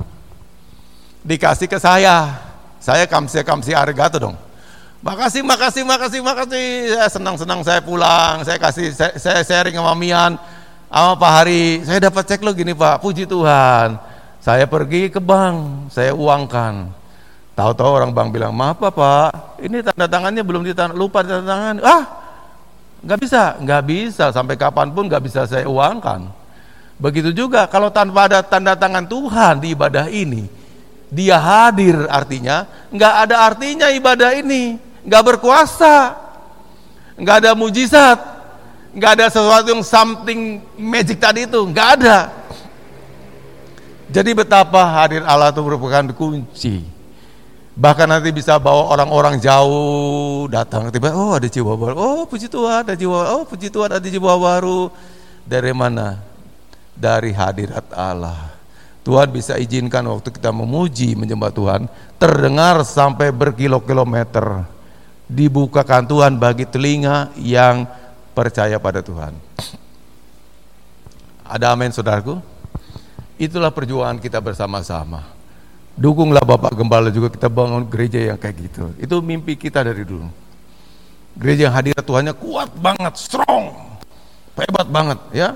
Dikasih ke saya. Saya kamsi kamsi arigato dong. Makasih, makasih, makasih, makasih. Saya senang-senang saya pulang. Saya kasih, saya, saya sharing sama Mian, sama Pak Hari. Saya dapat cek lo gini Pak, puji Tuhan. Saya pergi ke bank, saya uangkan. Tahu-tahu orang bank bilang, maaf Pak, ini tanda tangannya belum ditanda, lupa tanda tangan. Ah, nggak bisa, nggak bisa. Sampai kapan pun nggak bisa saya uangkan. Begitu juga kalau tanpa ada tanda tangan Tuhan di ibadah ini, dia hadir artinya nggak ada artinya ibadah ini nggak berkuasa, nggak ada mujizat, nggak ada sesuatu yang something magic tadi itu, nggak ada. Jadi betapa hadir Allah itu merupakan kunci. Bahkan nanti bisa bawa orang-orang jauh datang tiba oh ada jiwa baru. Oh puji Tuhan ada jiwa. Oh puji Tuhan ada jiwa baru. Dari mana? Dari hadirat Allah. Tuhan bisa izinkan waktu kita memuji menyembah Tuhan terdengar sampai berkilo-kilometer dibukakan Tuhan bagi telinga yang percaya pada Tuhan. Ada amin saudaraku? Itulah perjuangan kita bersama-sama. Dukunglah Bapak Gembala juga kita bangun gereja yang kayak gitu. Itu mimpi kita dari dulu. Gereja yang hadirat Tuhannya kuat banget, strong, hebat banget ya.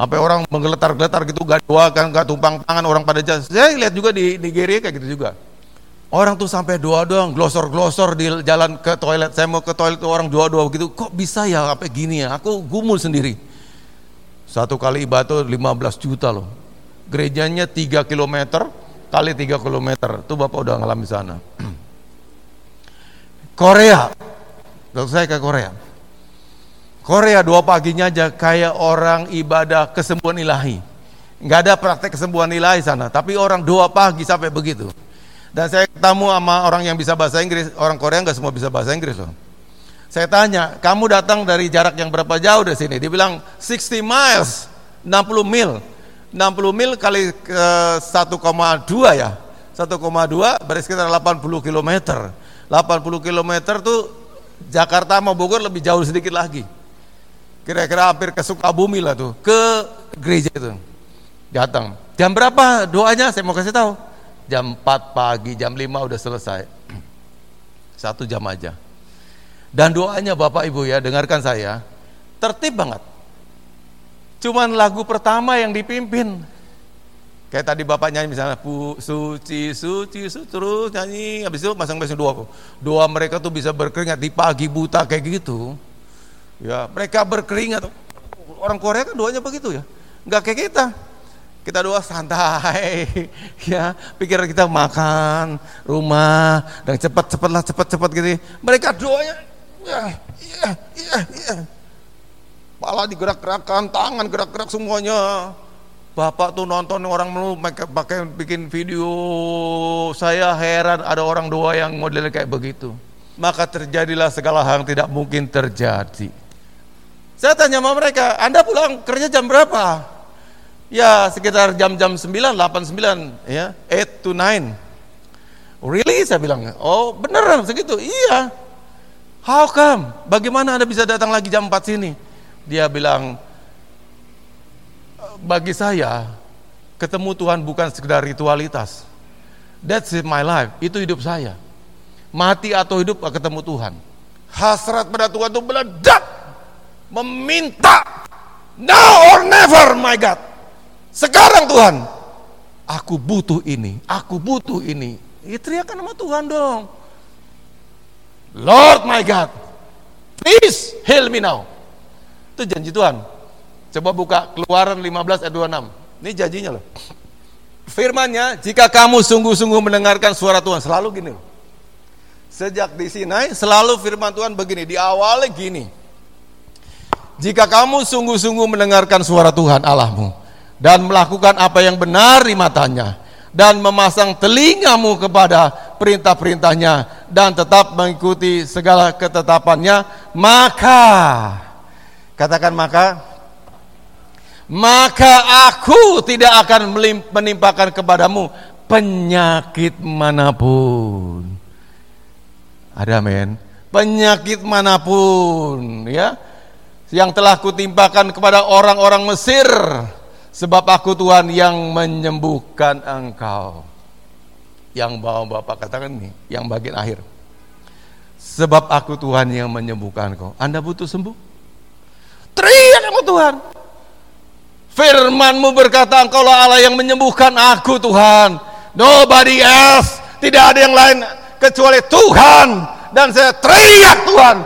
Sampai orang menggeletar-geletar gitu, gak doakan, gak tumpang tangan orang pada jas. Saya lihat juga di Nigeria kayak gitu juga. Orang tuh sampai doa doang, glosor-glosor di jalan ke toilet. Saya mau ke toilet orang doa-doa begitu. Kok bisa ya apa gini ya? Aku gumul sendiri. Satu kali ibadah 15 juta loh. Gerejanya 3 km kali 3 km. Tuh Bapak udah ngalamin sana. Korea. Waktu saya ke Korea. Korea dua paginya aja kayak orang ibadah kesembuhan ilahi. Nggak ada praktek kesembuhan ilahi sana, tapi orang dua pagi sampai begitu. Dan saya ketemu sama orang yang bisa bahasa Inggris, orang Korea nggak semua bisa bahasa Inggris loh. Saya tanya, kamu datang dari jarak yang berapa jauh dari sini? Dia bilang 60 miles, 60 mil. 60 mil kali ke 1,2 ya. 1,2 berarti sekitar 80 km. 80 km tuh Jakarta mau Bogor lebih jauh sedikit lagi. Kira-kira hampir ke Sukabumi lah tuh, ke gereja itu. Datang. Jam berapa doanya? Saya mau kasih tahu jam 4 pagi, jam 5 udah selesai. Satu jam aja. Dan doanya Bapak Ibu ya, dengarkan saya, tertib banget. Cuman lagu pertama yang dipimpin. Kayak tadi Bapak nyanyi misalnya, Pu, suci, suci, suci, terus nyanyi, habis itu masang-masang doa. Doa mereka tuh bisa berkeringat di pagi buta kayak gitu. Ya, mereka berkeringat. Orang Korea kan doanya begitu ya. Enggak kayak kita. Kita doa santai ya. Pikiran kita makan rumah dan cepat cepatlah cepat cepat gitu mereka doanya ya ya ya ya. Pala digerak-gerakkan tangan gerak-gerak semuanya. Bapak tuh nonton orang melu pakai bikin video. Saya heran ada orang doa yang modelnya kayak begitu. Maka terjadilah segala hal yang tidak mungkin terjadi saya tanya sama mereka Anda pulang kerja jam berapa Ya sekitar jam-jam 9, 8, 9 ya, 8 to 9. Really? Saya bilang, oh beneran segitu? Iya. How come? Bagaimana Anda bisa datang lagi jam 4 sini? Dia bilang, bagi saya, ketemu Tuhan bukan sekedar ritualitas. That's my life, itu hidup saya. Mati atau hidup ketemu Tuhan. Hasrat pada Tuhan itu meledak. Meminta. Now or never, my God. Sekarang Tuhan, aku butuh ini, aku butuh ini. Ya teriakan sama Tuhan dong. Lord my God, please heal me now. Itu janji Tuhan. Coba buka keluaran 15 ayat 26. Ini janjinya loh. Firmannya, jika kamu sungguh-sungguh mendengarkan suara Tuhan, selalu gini loh. Sejak di Sinai, selalu firman Tuhan begini, di awalnya gini. Jika kamu sungguh-sungguh mendengarkan suara Tuhan Allahmu, dan melakukan apa yang benar di matanya dan memasang telingamu kepada perintah-perintahnya dan tetap mengikuti segala ketetapannya maka katakan maka maka aku tidak akan menimpakan kepadamu penyakit mana pun. Ada men penyakit mana pun ya yang telah kutimpakan kepada orang-orang Mesir Sebab aku Tuhan yang menyembuhkan engkau. Yang bawa Bapak katakan nih, yang bagian akhir. Sebab aku Tuhan yang menyembuhkan engkau. Anda butuh sembuh? Teriak sama Tuhan. Firmanmu berkata engkau Allah yang menyembuhkan aku Tuhan. Nobody else. Tidak ada yang lain kecuali Tuhan. Dan saya teriak Tuhan.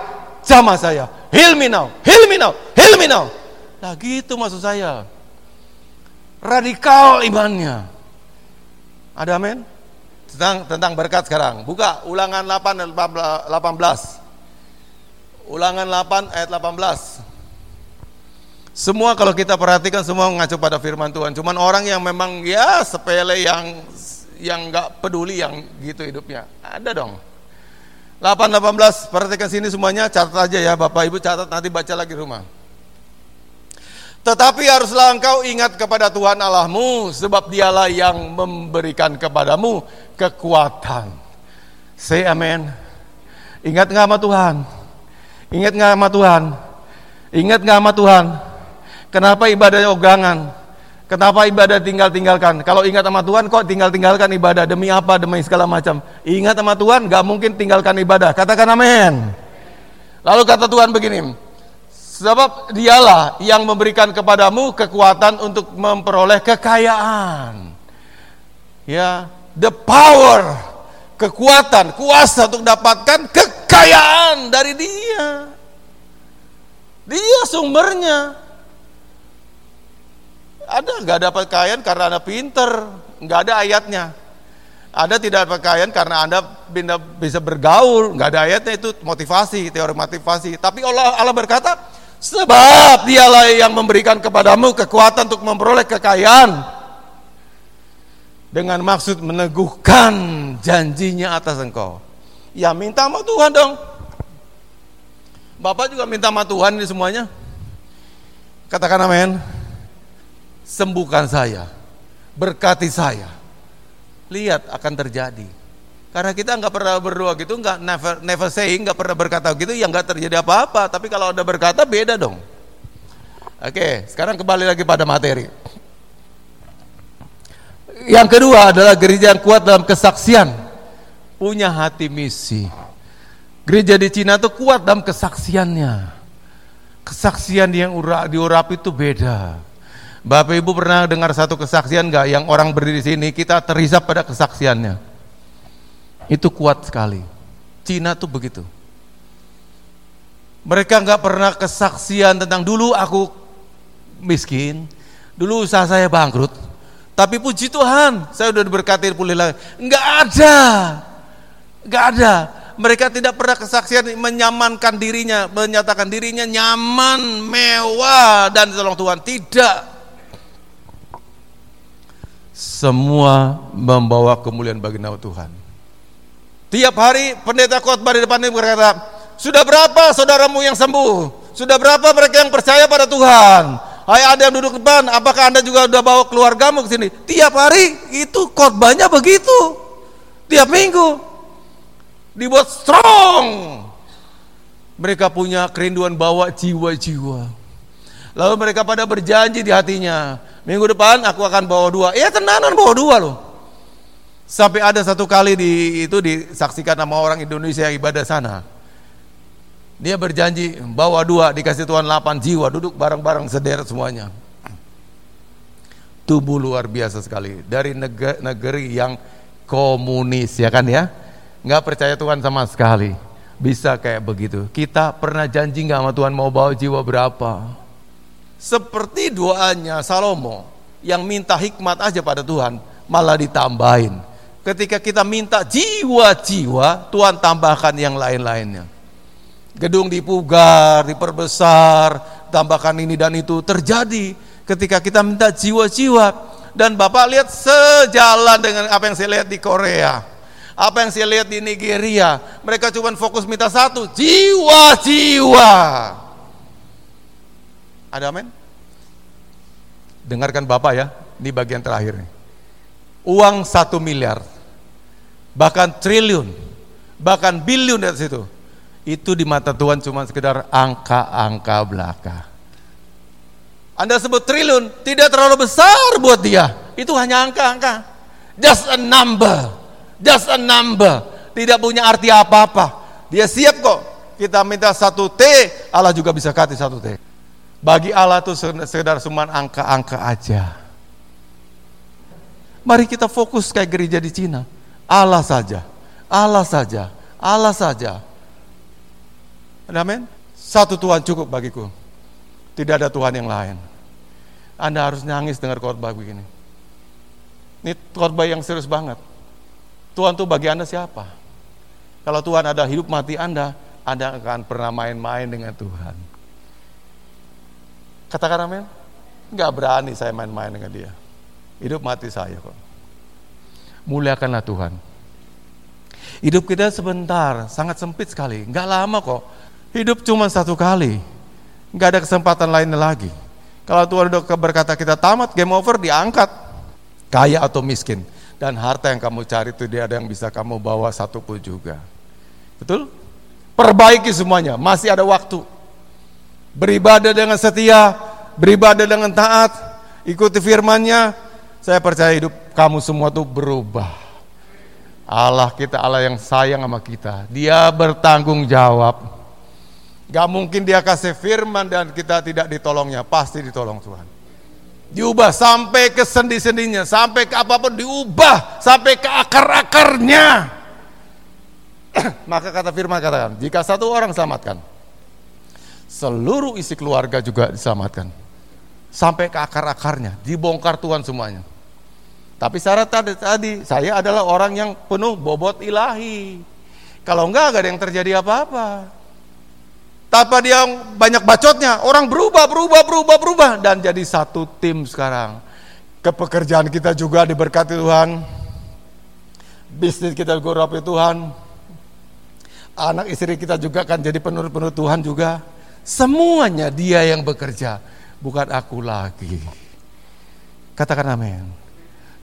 Sama saya. Heal me now. Heal me now. Heal me now. Nah gitu maksud saya radikal imannya. Ada amin? Tentang, tentang berkat sekarang. Buka ulangan 8 18. Ulangan 8 ayat 18. Semua kalau kita perhatikan semua mengacu pada firman Tuhan. Cuman orang yang memang ya sepele yang yang nggak peduli yang gitu hidupnya. Ada dong. 8 18 perhatikan sini semuanya catat aja ya Bapak Ibu catat nanti baca lagi rumah. Tetapi haruslah engkau ingat kepada Tuhan Allahmu, sebab dialah yang memberikan kepadamu kekuatan. Say amen. Ingat nggak sama Tuhan? Ingat nggak sama Tuhan? Ingat nggak sama Tuhan? Kenapa ibadahnya ogangan? Kenapa ibadah tinggal-tinggalkan? Kalau ingat sama Tuhan kok tinggal-tinggalkan ibadah? Demi apa? Demi segala macam. Ingat sama Tuhan, gak mungkin tinggalkan ibadah. Katakan amin. Lalu kata Tuhan begini, Sebab dialah yang memberikan kepadamu kekuatan untuk memperoleh kekayaan. Ya, the power, kekuatan, kuasa untuk dapatkan kekayaan dari dia. Dia sumbernya. Ada nggak dapat kekayaan karena anda pinter, nggak ada ayatnya. Ada tidak kekayaan karena anda bisa bergaul, nggak ada ayatnya itu motivasi, teori motivasi. Tapi Allah Allah berkata, Sebab dialah yang memberikan kepadamu kekuatan untuk memperoleh kekayaan dengan maksud meneguhkan janjinya atas engkau. Ya minta sama Tuhan dong. Bapak juga minta sama Tuhan ini semuanya. Katakan amin. Sembuhkan saya. Berkati saya. Lihat akan terjadi. Karena kita nggak pernah berdoa gitu, nggak never never saying, nggak pernah berkata gitu, yang nggak terjadi apa-apa. Tapi kalau ada berkata beda dong. Oke, sekarang kembali lagi pada materi. Yang kedua adalah gereja yang kuat dalam kesaksian, punya hati misi. Gereja di Cina itu kuat dalam kesaksiannya. Kesaksian yang diurapi itu beda. Bapak Ibu pernah dengar satu kesaksian nggak yang orang berdiri di sini kita terhisap pada kesaksiannya? Itu kuat sekali. Cina tuh begitu. Mereka nggak pernah kesaksian tentang dulu aku miskin, dulu usaha saya bangkrut, tapi puji Tuhan, saya udah diberkati pulih lagi. Nggak ada, nggak ada. Mereka tidak pernah kesaksian menyamankan dirinya, menyatakan dirinya nyaman, mewah dan tolong Tuhan. Tidak. Semua membawa kemuliaan bagi nama Tuhan. Tiap hari pendeta khotbah di depan ini berkata, sudah berapa saudaramu yang sembuh? Sudah berapa mereka yang percaya pada Tuhan? Hai ada yang duduk depan, apakah anda juga sudah bawa keluargamu ke sini? Tiap hari itu khotbahnya begitu. Tiap minggu dibuat strong. Mereka punya kerinduan bawa jiwa-jiwa. Lalu mereka pada berjanji di hatinya, minggu depan aku akan bawa dua. Ya tenanan bawa dua loh. Sampai ada satu kali di itu disaksikan sama orang Indonesia yang ibadah sana. Dia berjanji bawa dua dikasih Tuhan delapan jiwa duduk bareng-bareng sederet semuanya. Tubuh luar biasa sekali dari negeri yang komunis ya kan ya, nggak percaya Tuhan sama sekali. Bisa kayak begitu. Kita pernah janji nggak sama Tuhan mau bawa jiwa berapa? Seperti doanya Salomo yang minta hikmat aja pada Tuhan malah ditambahin Ketika kita minta jiwa-jiwa, Tuhan tambahkan yang lain-lainnya. Gedung dipugar, diperbesar, tambahkan ini dan itu terjadi ketika kita minta jiwa-jiwa. Dan Bapak lihat sejalan dengan apa yang saya lihat di Korea. Apa yang saya lihat di Nigeria. Mereka cuma fokus minta satu, jiwa-jiwa. Ada amin? Dengarkan Bapak ya, ini bagian terakhir nih. Uang satu miliar bahkan triliun, bahkan biliun dari situ. Itu di mata Tuhan cuma sekedar angka-angka belaka. Anda sebut triliun, tidak terlalu besar buat dia. Itu hanya angka-angka. Just a number. Just a number. Tidak punya arti apa-apa. Dia siap kok. Kita minta satu T, Allah juga bisa kasih satu T. Bagi Allah itu sekedar cuma angka-angka aja. Mari kita fokus kayak gereja di Cina. Allah saja. Allah saja. Allah saja. Amin. Satu Tuhan cukup bagiku. Tidak ada Tuhan yang lain. Anda harus nangis dengar khotbah begini. Ini khotbah yang serius banget. Tuhan tuh bagi Anda siapa? Kalau Tuhan ada hidup mati Anda, Anda akan pernah main-main dengan Tuhan. Katakan amin. Enggak berani saya main-main dengan dia. Hidup mati saya kok. Muliakanlah Tuhan. Hidup kita sebentar, sangat sempit sekali. Enggak lama kok. Hidup cuma satu kali. Enggak ada kesempatan lainnya lagi. Kalau Tuhan udah berkata kita tamat, game over, diangkat. Kaya atau miskin. Dan harta yang kamu cari itu dia ada yang bisa kamu bawa satu pun juga. Betul? Perbaiki semuanya, masih ada waktu. Beribadah dengan setia, beribadah dengan taat, ikuti firmannya. Saya percaya hidup kamu semua tuh berubah. Allah kita Allah yang sayang sama kita. Dia bertanggung jawab. Gak mungkin dia kasih firman dan kita tidak ditolongnya. Pasti ditolong Tuhan. Diubah sampai ke sendi-sendinya, sampai ke apa pun diubah, sampai ke akar-akarnya. Maka kata firman katakan, jika satu orang selamatkan, seluruh isi keluarga juga diselamatkan. Sampai ke akar-akarnya, dibongkar Tuhan semuanya. Tapi syarat tadi, tadi, saya adalah orang yang penuh bobot ilahi. Kalau enggak, gak ada yang terjadi apa-apa. Tanpa dia banyak bacotnya, orang berubah, berubah, berubah, berubah dan jadi satu tim sekarang. Kepekerjaan kita juga diberkati Tuhan. Bisnis kita juga rapi Tuhan. Anak istri kita juga akan jadi penurut-penurut Tuhan juga. Semuanya dia yang bekerja, bukan aku lagi. Katakan amin.